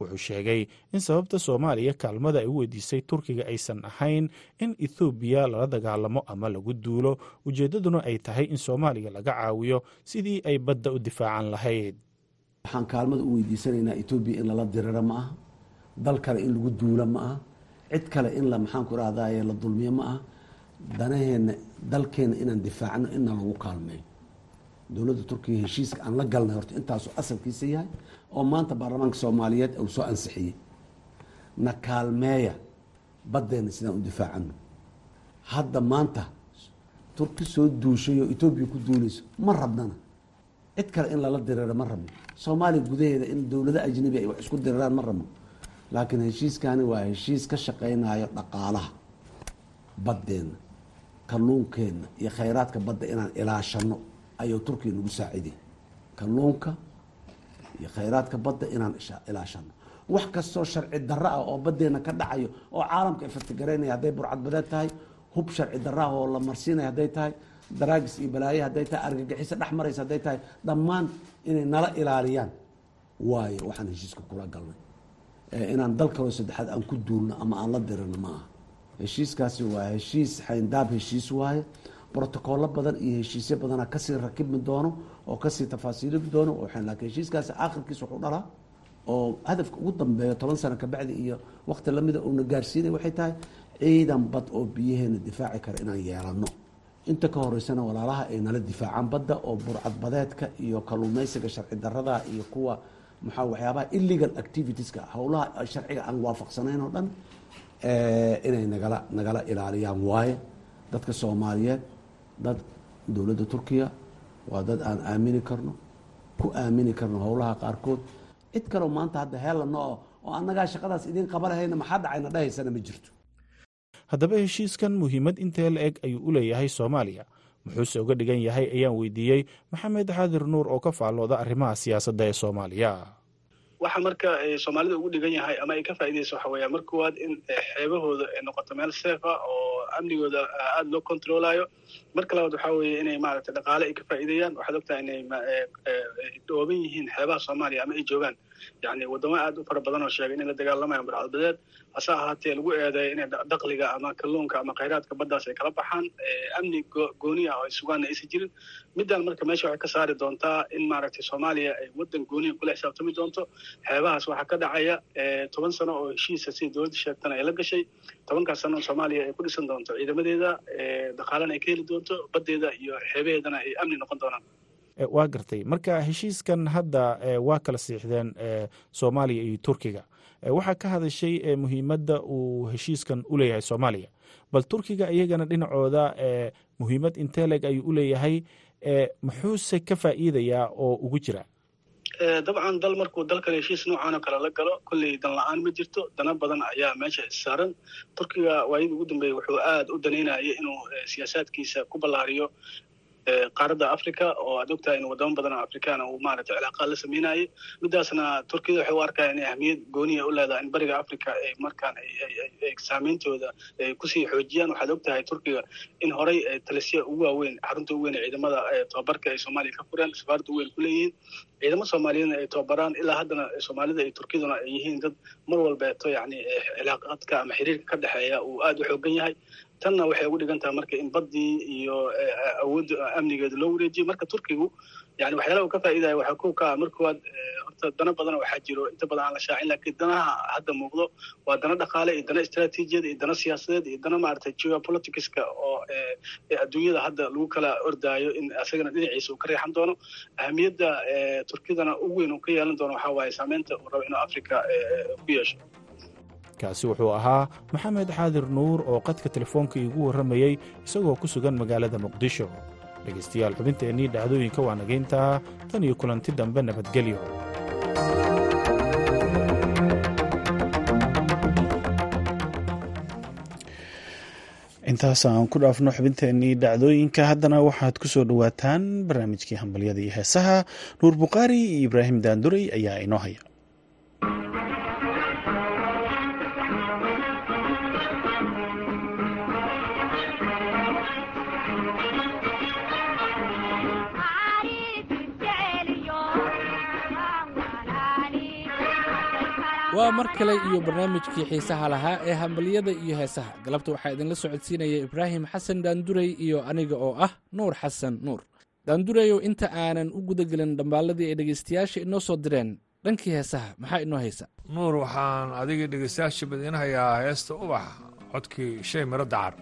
wuxuu sheegay in sababta soomaaliya kaalmada ay u weydiisay turkiga aysan ahayn in ethoobiya lala dagaalamo ama lagu duulo. Ujeeddaduna ay tahay in soomaaliya laga caawiyo sidii ay badda u difaacan lahayd. Waxaan kaalmada u weydiisanaynaa etoobiya in lala diriro ma aha dal kale in lagu duulo ma aha cid kale in la maxaanku rahdaye la dulmiyo ma aha danaheenna dalkeenna inaan difaacno inna lagu kaalmeeyo dowladda turkiya heshiiska aan la galnay horta intaasuu asalkiisa yahay oo maanta baarlamaanka soomaaliyeed uu soo ansixiyey. Na kaalmeeya baddeenna sidaan u difaacano. Hadda maanta turki soo duushay oo etoobiya ku duulayso ma rabnana. Cid kale in lala diriro ma rabno. Soomaaliya gudaheeda in dowlado ajnabi ay wax isku diriraan ma rabno. Laakiin heshiiskani waa heshiis ka shaqaynayo dhaqaalaha. Baddeenna kalluunkeenna iyo khayraadka badda inaan ilaashano ayuu turkiya nagu saaciday kalluunka iyo khayraadka badda inaan ilaashano wax kastoo sharci darro ah oo baddeenna ka dhacayo oo caalamka ifatigareynaya hadday burcadbadeed tahay hub sharci darro ah oo la marsiinaya hadday tahay daraagis iyo balaaye hadday tahay argagixiso dhex maraysa hadday tahay dhammaan inay nala ilaaliyaan. Waayo waxaan heshiiska kula galnay. Inaan dal kaloo saddexaad aan ku duulno ama aan la dirino ma aha. Heshiiskaasi waa heshiis xayndaab heshiis waaye brotocollo badan iyo heshiisyo badana ka sii rakibmi doono oo ka sii tafaasiilimi doono laakiin heshiiskaasi aakhirkiis wuxuu dhalaa oo hadafka ugu dambeeyo toban sano kabacdi iyo wakti lamida uuna gaarsiinay waxay tahay ciidan bad oo biyaheena difaaci kara inaan yeelano inta ka horeysana walaalaha ay nala difaacaan badda oo burcadbadeedka iyo kalluumeysiga sharci darada iyo kuwa maxaa waxyaabaha illegal activitieska howlaha sharciga aan waafaqsanayn oo dhan inay nagala nagala ilaaliyaan waaye dadka soomaaliyeed dad dowladda turkiya waa dad aan aamini karno ku aamini karno howlaha qaarkood. Cid kaleo maanta hadda heellano oo oo annagaa shaqadaas idiin qaba lahayna maxaa dhacayna? Dhahaysana ma jirto. Haddaba heshiiskan muhiimad intee la eg ayuu u leeyahay soomaaliya. Muxuuse uga dhigan yahay ayaan weydiiyey maxamed xaadir nuur oo ka faallooda arrimaha siyaasadda ee soomaaliya. Waxa marka soomaalida ugu dhigan yahay ama ay ka faaidayso waxa weya mar koowaad in xeebahooda ay noqoto meel seefa oo amnigooda aada loo controlayo marka labaad waxaa weeye inay maaragtay dhaqaale ay ka faa'iidayaan waxaad ogtahay inay dhooban yihiin xeebaha soomaaliya ama ay joogaan. Yani waddamo aada u fara badan oo sheegay inay la dagaalamayaan burcadbadeed hase ahaatee lagu eedeeyo inay dakliga ama kalluunka ama khayraadka baddaas ay kala baxaan. Amni gooni ah oo ay sugaanna aysan jirin. Middan marka meesha waxay ka saari doontaa in maaragtay soomaaliya ay waddan gooniya kula xisaabtami doonto. Xeebahaas waxaa ka dhacaya toban sano oo heshiisa sida dowladda sheegtana ay la gashay. Tobankaas sano soomaaliya ay ku dhisan doonto ciidamadeeda. Dhaqaalena ay ka heli doonto baddeeda iyo xeebaheedana ay amni noqon doonaan. Waa gartay. Marka heshiiskan hadda waa kala siixdeen soomaaliya iyo turkiga. Waxaa ka hadashay muhiimadda uu heshiiskan u leeyahay soomaaliya. Bal turkiga iyagana dhinacooda muhiimad inteleg ayuu u leeyahay? Muxuuse ka faa'iidayaa oo ugu jira dabcan dal markuu dalkan heshiis noocan oo kale la galo kolley dan la'aan ma jirto. Dana badan ayaa meesha issaaran turkiga waayadii ugu dambeeyey wuxuu aada u danaynayay inuu siyaasaadkiisa ku ballaariyo qaaradda africa oo aad ogtahay in wadamo badan oo afrikaana uu maaragtay cilaaqaad la sameynayay midaasna turkiyada waxay u arkaya inay ahmiyad gooniya u leedahay in bariga africa ay markaan saameyntooda ay ku sii xoojiyaan waxaad ogtahay turkiga in horey talisya ugu waaweyn xarunta ugu weyn ee ciidamada tobabarka ay soomaaliya ka fureen safaarada u weyn ku leeyihiin ciidamo soomaaliyeedna ay tobabaraan ilaa haddana soomaalida iyo turkiyaduna ay yihiin dad mar walbeeto yani cilaaqaadka ama xiriirka ka dhexeeya uu aada u xoogan yahay tanna waxay ugu dhigan tahay marka in baddii iyo awoodda amnigeeda loo wareejiyo. Marka turkigu yani waxyaalaha uu ka faa'iidaya waxaa kow ka ah mar koowaad horta dana badan waxaa jiro inta badan aan la shaacin laakiin danaha hadda muuqdo waa dana dhaqaale iyo dana istaraatiijiyad iyo dana siyaasadeed iyo dana maaragtay geopoliticska oo adduunyada hadda lagu kala ordaayo in asagana dhinaciisa uu ka reexan doono. Ahamiyadda turkidana ugu weyn uu ka yeelan doono waxaa waaye saameynta uu rabo inuu africa ku yeesho kaasi wuxuu ahaa maxamed xaadir nuur oo qadka telefoonka iigu warramayey isagoo ku sugan magaalada muqdisho. Dhegaystayaal xubinteennii dhacdooyinka waa nagayntaa tan iyo kulanti dambe nabadgelyo. Intaas aan ku dhaafno xubinteennii dhacdooyinka haddana waxaad ku soo dhowaataan barnaamijkii hambalyada iyo heesaha. Nuur bukhaari iyo ibraahim daanduray ayaa inoo haya waa mar kale iyo barnaamijkii xiisaha lahaa ee hambalyada iyo heesaha. Galabta waxaa idinla socodsiinaya ibraahim xasan daanduray iyo aniga oo ah nuur xasan nuur. Daandurayow inta aanan u gudagelin dhambaalladii ay dhegaystayaasha inoo soo direen dhankii heesaha maxaa inoo haysa? Nuur waxaan adiga dhegaystayaasha badiinahayaa heesta ubax codkii shay miro dacar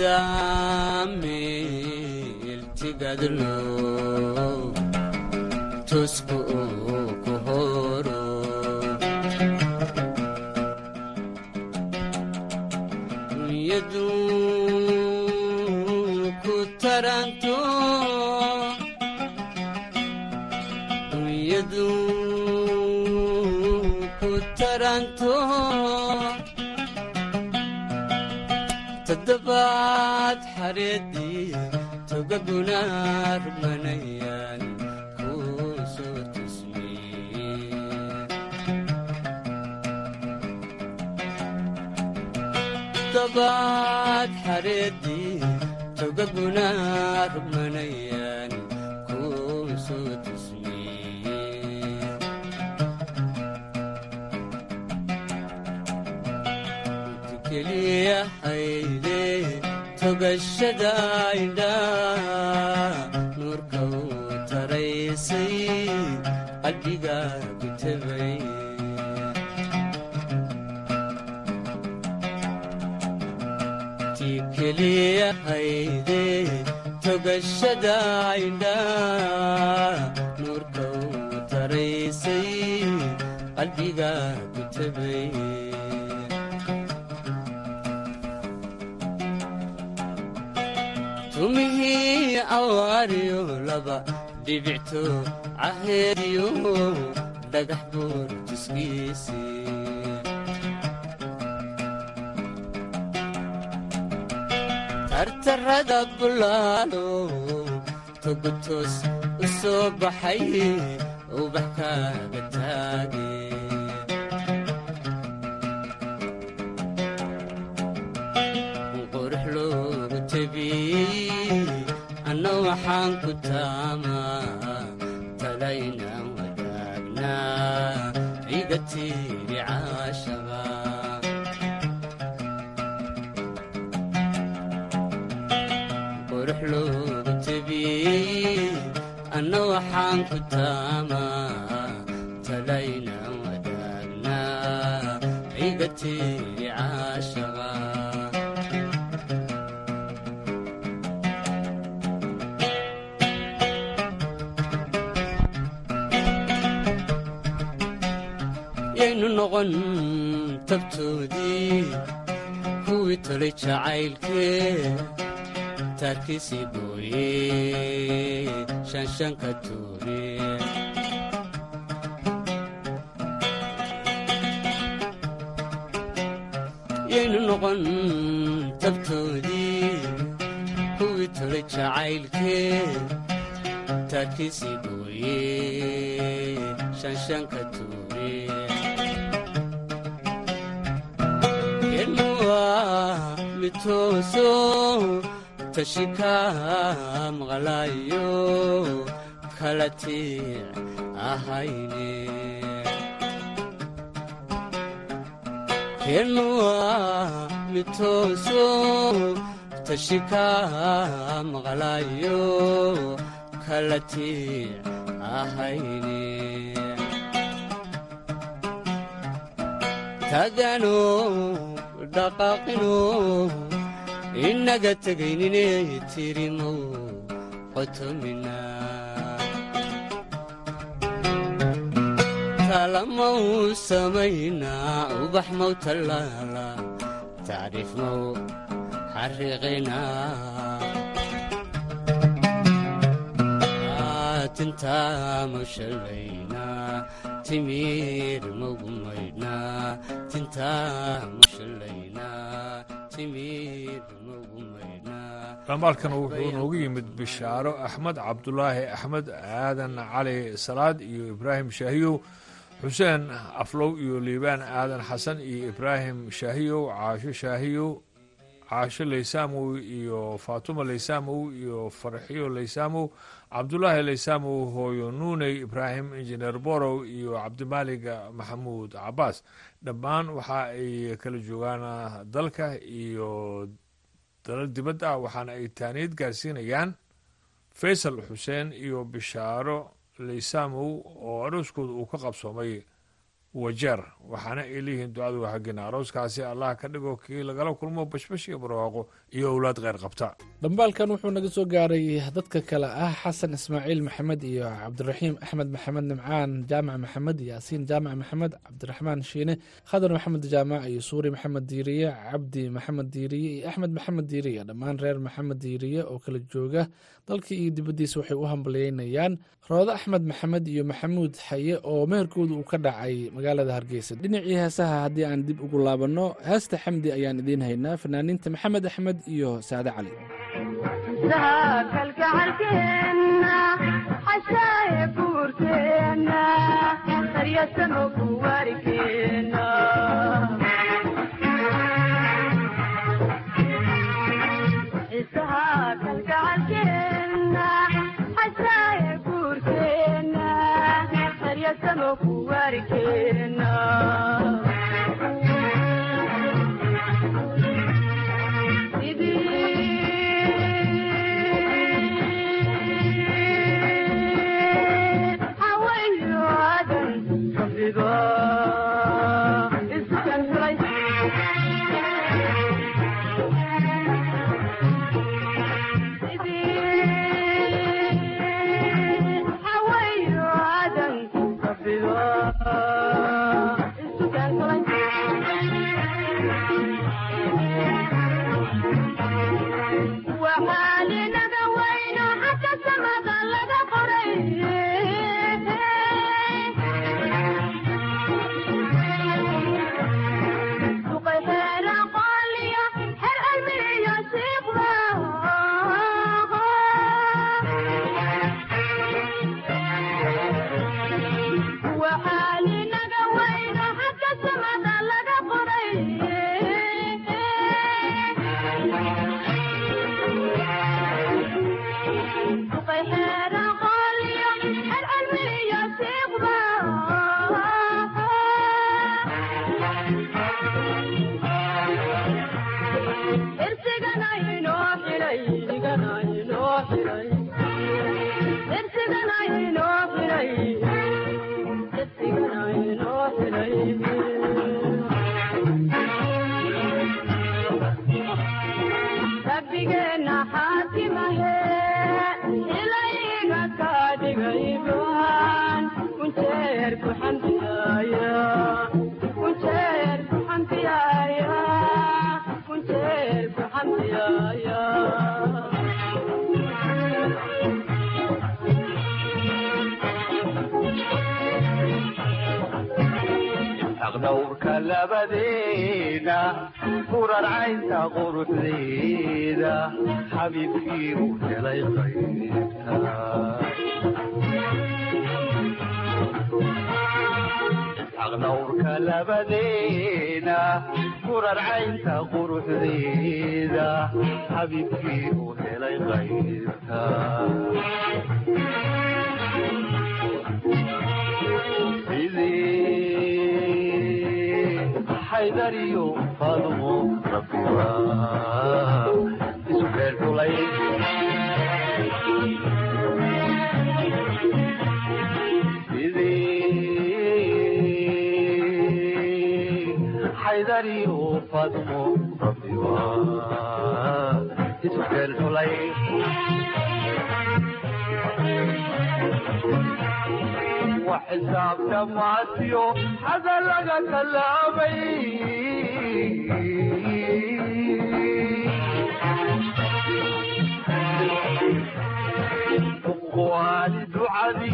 meeltigadlo tusku toddobaad xareedii togaguna rugmanayaan kuu soo tusmee toddobaad xareedii togaguna rugmanayaan togashada indha nuurka uu taraysay qalbiga ku tabay ti keliya hayde togashada indha nuurka uu taraysay qalbiga ku awaariyo laba dhibicto caheediyo dhagax buur tuskiisi tartarada ubax kaaga taage waxaan ku taamaa talaynaan wadaagnaa iga tiiri caashaba. Qurux loogu tebiyey anna waxaan ku taamaa noqon tabtoodii kuwii tolay jacaylkee taarkiisii gooye shanshanka tuure yaynu noqon tabtoodii kuwii tolay jacaylkee taarkiisii gooye shanshanka tuure mitooso tashika maqlaayo kala tic ahayne kenuwa mitooso tashika maqlaayo kala tic ahayne tagano dhaqaaqino inaga tegaynine tirimow qotomina talamau samayna ubax mau tallaala tacriif mau xariiqina tintaa timir timir dhamaalkan wuxuu noogu yimid bishaaro axmed cabdulaahi axmed aadan cali salaad iyo ibraahim shaahiyow xuseen aflow iyo liibaan aadan xasan iyo ibraahim shaahiyow caasho shaahiyow caasho laysaamow iyo faatuma laysaamow iyo farxiyo laysaamow cabdulaahi laysaamow hooyo nuuney ibraahim injineer borow iyo cabdimaaliga maxamuud cabaas dhammaan waxa ay kala joogaan dalka iyo dalal dibadda ah waxaana ay taaniyad gaarsiinayaan faysal xuseen iyo bishaaro laysaamow oo arooskooda uu ka qabsoomay wajeer waxaana ay leeyihiin ducadu waa xaggina arooskaasi allah ka dhigo kii lagala kulmo bashbash iyo barwaaqo iyo owlaad kheyr qabta. Dhambaalkan wuxuu naga soo gaaray dadka kale ah xasan ismaaciil maxamed iyo cabdiraxiim axmed maxamed nimcaan jaamac maxamed yaasiin jaamac maxamed cabdiraxmaan shiine khadar maxamed jaamac iyo suuri maxamed diiriye cabdi maxamed diiriye iyo axmed maxamed diiriye. Dhammaan reer maxamed diiriye oo kala jooga dalka iyo dibaddiisa waxay u hambalyeynayaan roodo axmed maxamed iyo maxamuud xaye oo meherkooda uu ka dhacay magaalada hargeysa. Dhinacii heesaha haddii aan dib ugu laabanno heesta xamdi ayaan idiin haynaa. Fanaaniinta maxamed axmed iyo saade cali. Kalgacalkeenna xabiibkii u helay qaybta xaydariyo faadumo rabbiba xisaabta maasiyo xada laga tallaabay kuwaani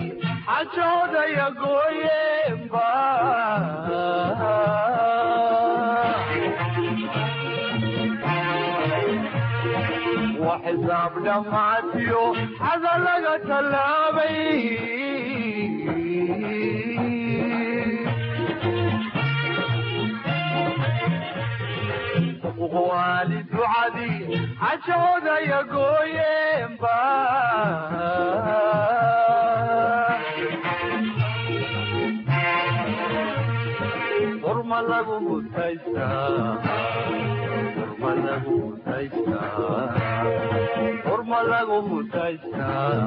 xisaab dhammaatiyo xada laga tallaabay waani ducadii cajcodaya gooyeenba urma lagu mutaystaa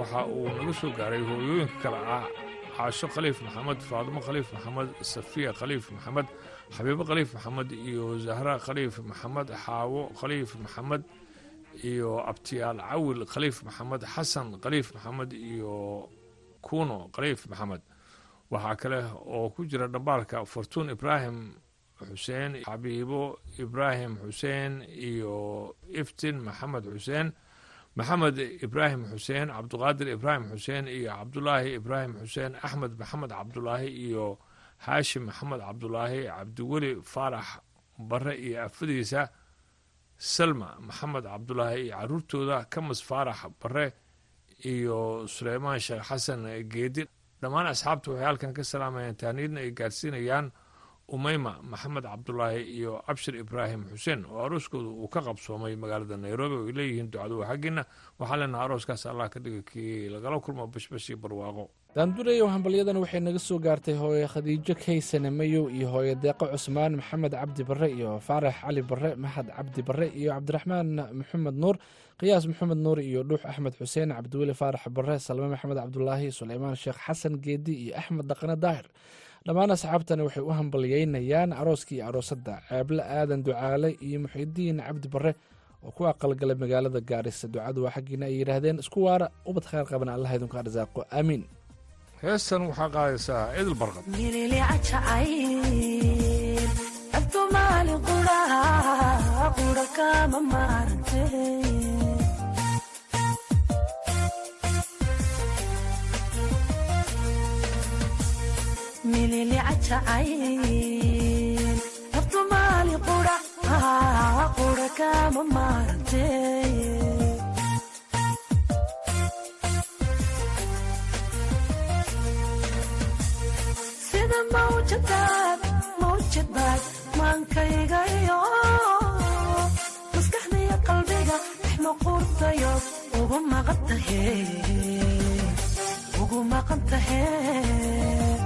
waxa uu naga soo gaaray hooyooyinka kale ah. Caasho khaliif maxamed faadimo khaliif maxamed safiya khaliif maxamed xabiibo khaliif maxamed iyo zahra khaliif maxamed xaawo khaliif maxamed iyo abtiyaal cawil khaliif maxamed xasan khaliif maxamed iyo kuno khaliif maxamed. Waxaa kale oo ku jira dhambaalka fortuun ibraahim xuseen xabiibo ibraahim xuseen iyo iftin maxamed xuseen maxamed ibraahim xuseen cabduqaadir ibraahim xuseen iyo cabdulaahi ibraahim xuseen axmed maxamed cabdulaahi iyo haashim maxamed cabdulaahi cabdiweli faarax bare iyo afadiisa salma maxamed cabdulaahi iyo caruurtooda kamas faarax bare iyo suleymaan sheekh xasan geedi dhammaan asxaabta waxay halkan ka salaamayaan taaniidna ay gaarsiinayaan umeyma maxamed cabdulaahi iyo cabshir ibraahim xuseen oo arooskooda uu ka qabsoomay magaalada nairobi oo ay leeyihiin ducadu waa xaggiina. Waxaa leenaha arooskaas allah ka dhiga kii lagala kulmo bashbash iyo barwaaqo daandureyow hambalyadan waxay naga soo gaartay hooye khadiijo kaysane mayow iyo hooye deeqo cusmaan maxamed cabdi barre iyo faarax cali barre maxad cabdi barre iyo cabdiraxmaan maxamed nuur qiyaas maxamed nuur iyo dhuux axmed xuseen cabdiweli faarax barre salme maxamed cabdulaahi suleymaan sheekh xasan geedi iyo axmed dhaqane daahir dhammaan asxaabtani waxay u hambalyeynayaan arooskii iyo aroosadda ceeble aadan ducaale iyo muxidiin cabdi barre oo ku aqalgalay magaalada gaarisa ducadu waa xaggiina ay yidhaahdeen isku waara ubad khayr qabana allah idinku arsaaqo aamiin heestan waxaa qaadaysaa idil barqad ugu maqantahe ugu maqan tahay sida mawjadaad mawjadaad maankaygayo maskaxdiya qalbiga ixmaquurtayood ugu maqan tahay ugu maqan tahay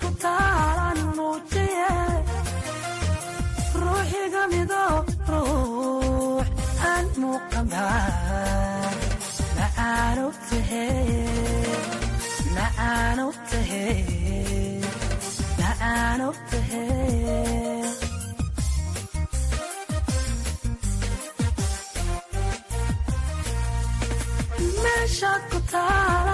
ku taaran muujiye meesha meesha ku taaran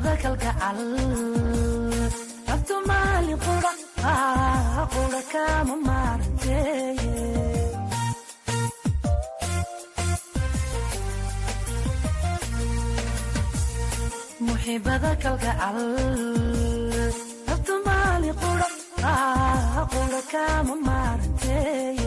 muxiibada kalgacal rabtu maalin qura ah qura kama maaranteye muxiibada kalgacal rabtu maalin qura qura kama maaranteye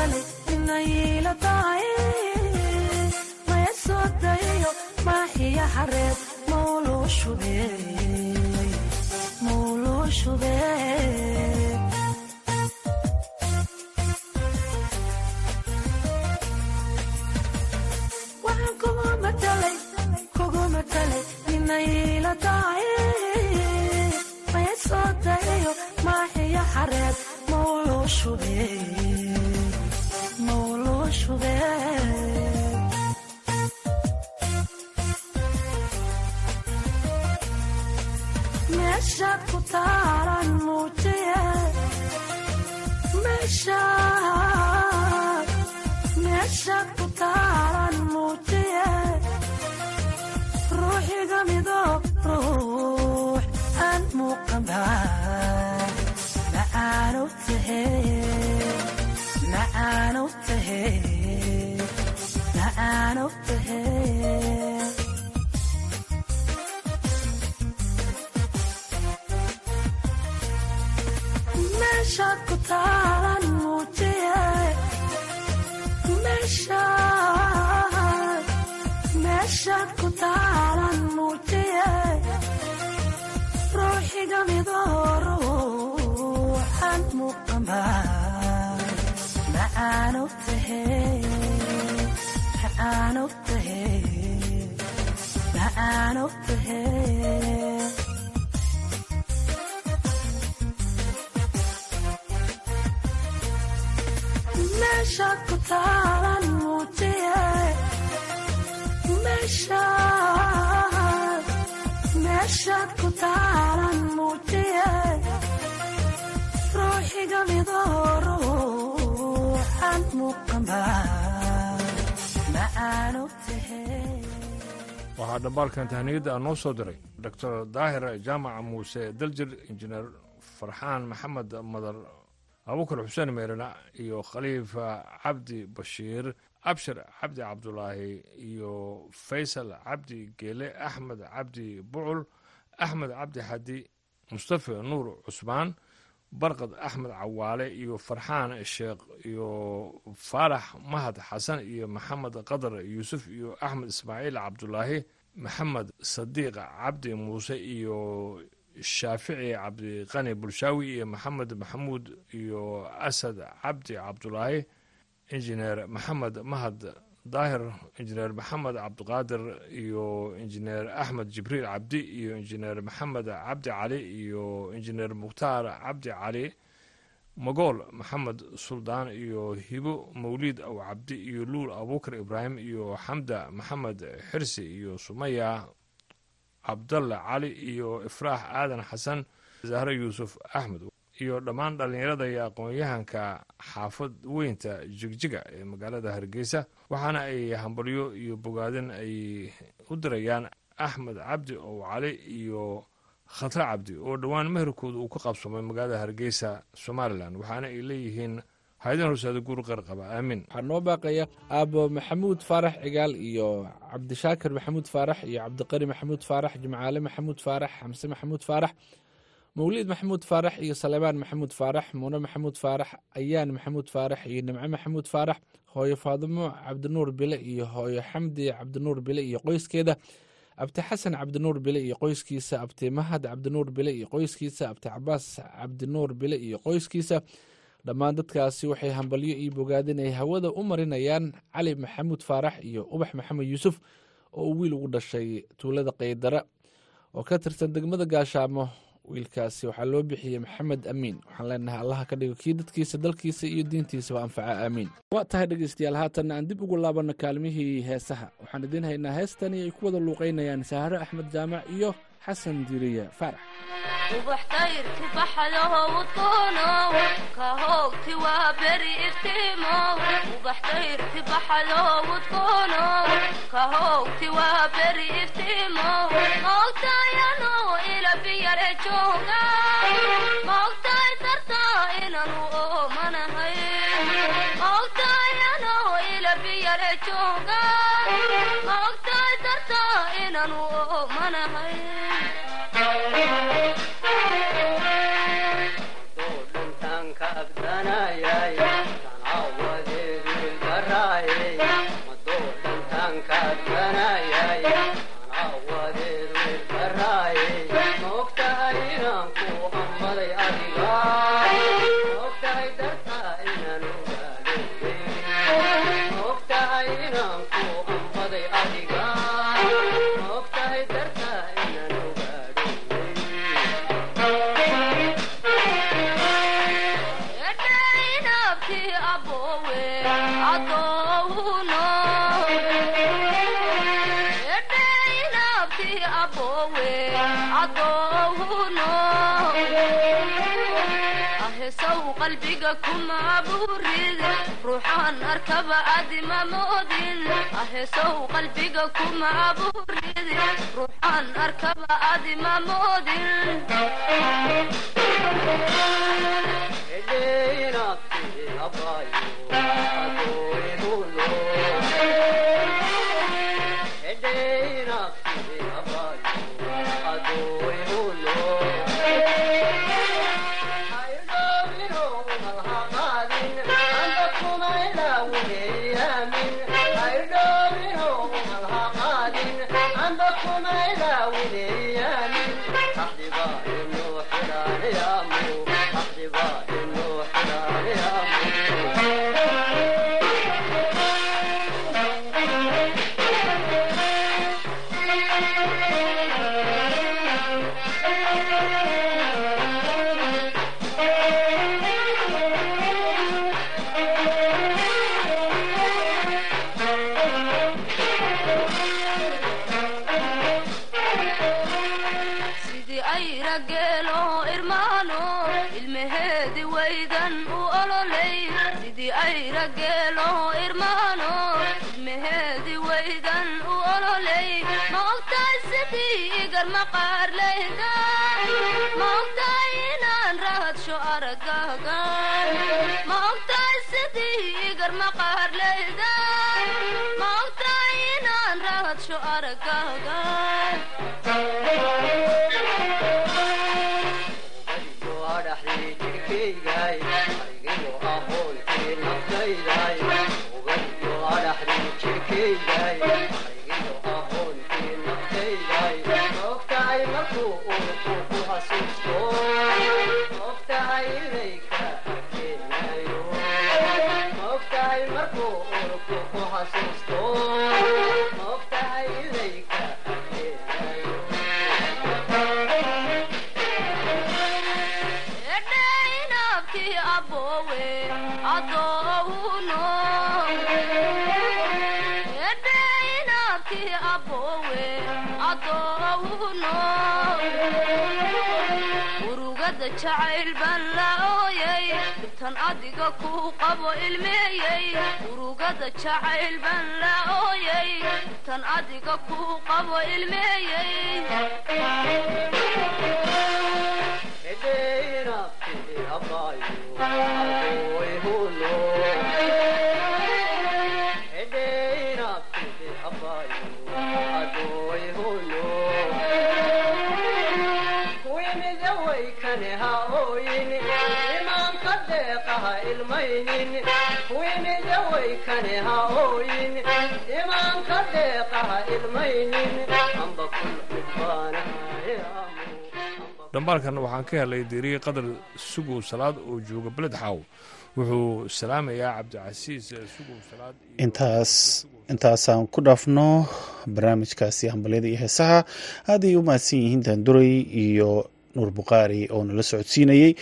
kugu matalay inayla tahay maya soo dayayo maaxiya xareed mawluu shube maya soo dayayo maaxiya xareed mawluu shube aan muuqanba macaanu tahe macaanu tahe ruuxiga midoo ruuxan muuqanba macaanu tahe macaanu tahe macaanu tahe meeshaad ku taaran muujiye meeshaad meeshaad ku taaran muujiye ruuxiga midoo ruuxan muuqanba macaanu tahe waxaa dhambaalkan tahniyadda noo soo diray doctor daahir jaamaca muuse daljir injineer farxaan maxamed madar abukar xuseen meerina iyo khaliifa cabdi bashiir abshir cabdi cabdulaahi iyo faysal cabdi geele axmed cabdi bucul axmed cabdi xadi mustafa nuur cusmaan barqad axmed cawaale iyo farxaan sheekh iyo faarax mahad xasan iyo maxamed qadar yuusuf iyo axmed ismaaciil cabdulaahi maxamed sadiiq cabdi muuse iyo shaafici cabdiqani bulshaawi iyo maxamed maxamuud iyo asad cabdi cabdulaahi injineer maxamed mahad daahir injineer maxamed cabdiqaadir iyo injineer axmed jibriil cabdi iyo injineer maxamed cabdi cali iyo injineer mukhtaar cabdi cali magool maxamed suldaan iyo hibo mawliid aw cabdi iyo luul abuukar ibraahim iyo xamda maxamed xirsi iyo sumaya cabdalle cali iyo ifraax aadan xasan zahre yuusuf axmed iyo dhammaan dhallinyarada iyo aqoon-yahanka xaafad weynta jigjiga ee magaalada hargeysa waxaana ay hambalyo iyo bogaadin ay u dirayaan axmed cabdi ow cali iyo khatre cabdi oo dhowaan meherkooda uu ka qabsamay magaalada hargeysa somalilan waxaana ay leeyihiin haydan horsaada guur qarqaba aamin. Waxaa noo baaqaya aabo maxamuud faarax cigaal iyo cabdishaakir maxamuud faarax iyo cabdiqari maxamuud faarax jimcaale maxamuud faarax xamse maxamuud faarax mawliid maxamuud faarax iyo salebaan maxamuud faarax muune maxamuud faarax ayaan maxamuud faarax iyo nimco maxamuud faarax hooyo faadimo cabdinuur bile iyo hooyo xamdi cabdinuur bile iyo qoyskeeda abti xasan cabdinuur bile iyo qoyskiisa abti mahad cabdinuur bile iyo qoyskiisa abti cabaas cabdinuur bile iyo qoyskiisa. Dhammaan dadkaasi waxay hambalyo iyo bogaadin ay hawada u marinayaan cali maxamuud faarax iyo ubax maxamed yuusuf oo uu wiil ugu dhashay tuulada qaydara. Oo ka tirsan degmada gaashaamo wiilkaasi waxaa loo bixiyey maxamed amiin waxaan leenahay allaha ka dhigo kii dadkiisa dalkiisa iyo diintiisaba anfaca aamiin waa tahay dhegeystayaal haatanna aan dib ugu laabanno kaalmihii heesaha. Waxaan idiin haynaa heestani ay ku wada luuqaynayaan sahare axmed jaamac iyo xasan diiriye faarax ubaxtayrti baxadoho qalbiga kuma buurida ruuxaan arkaba adima moodin aheesow qalbiga kuma buuridi ruuxaan arkaba adima moodin jacayl baan la ooyay. Dhibtan adiga kuu qabo ilmeeyey. Urugada jacayl baan la ooyay. Dhibtan adiga kuu qabo ilmeeyey imaanka deeqaha ilmaynin amba kul midbaanahay dhambaalkan waxaan ka helay diiriye qadar sugow salaad oo jooga beled xaaw wuxuu salaamayaa cabdicasiis salaad intaas intaasaan ku dhaafno barnaamijkaasi hambalyada iyo heesaha. Aad ay u mahadsan yihiin daanduray iyo nuur bukhaari oo nala socodsiinayey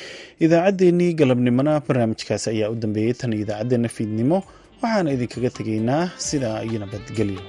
idaacaddeennii galabnimona barnaamijkaas ayaa u dambeeyey tan idaacaddeenna fiidnimo waxaana idinkaga tegaynaa sidaa iyo nabadgelyo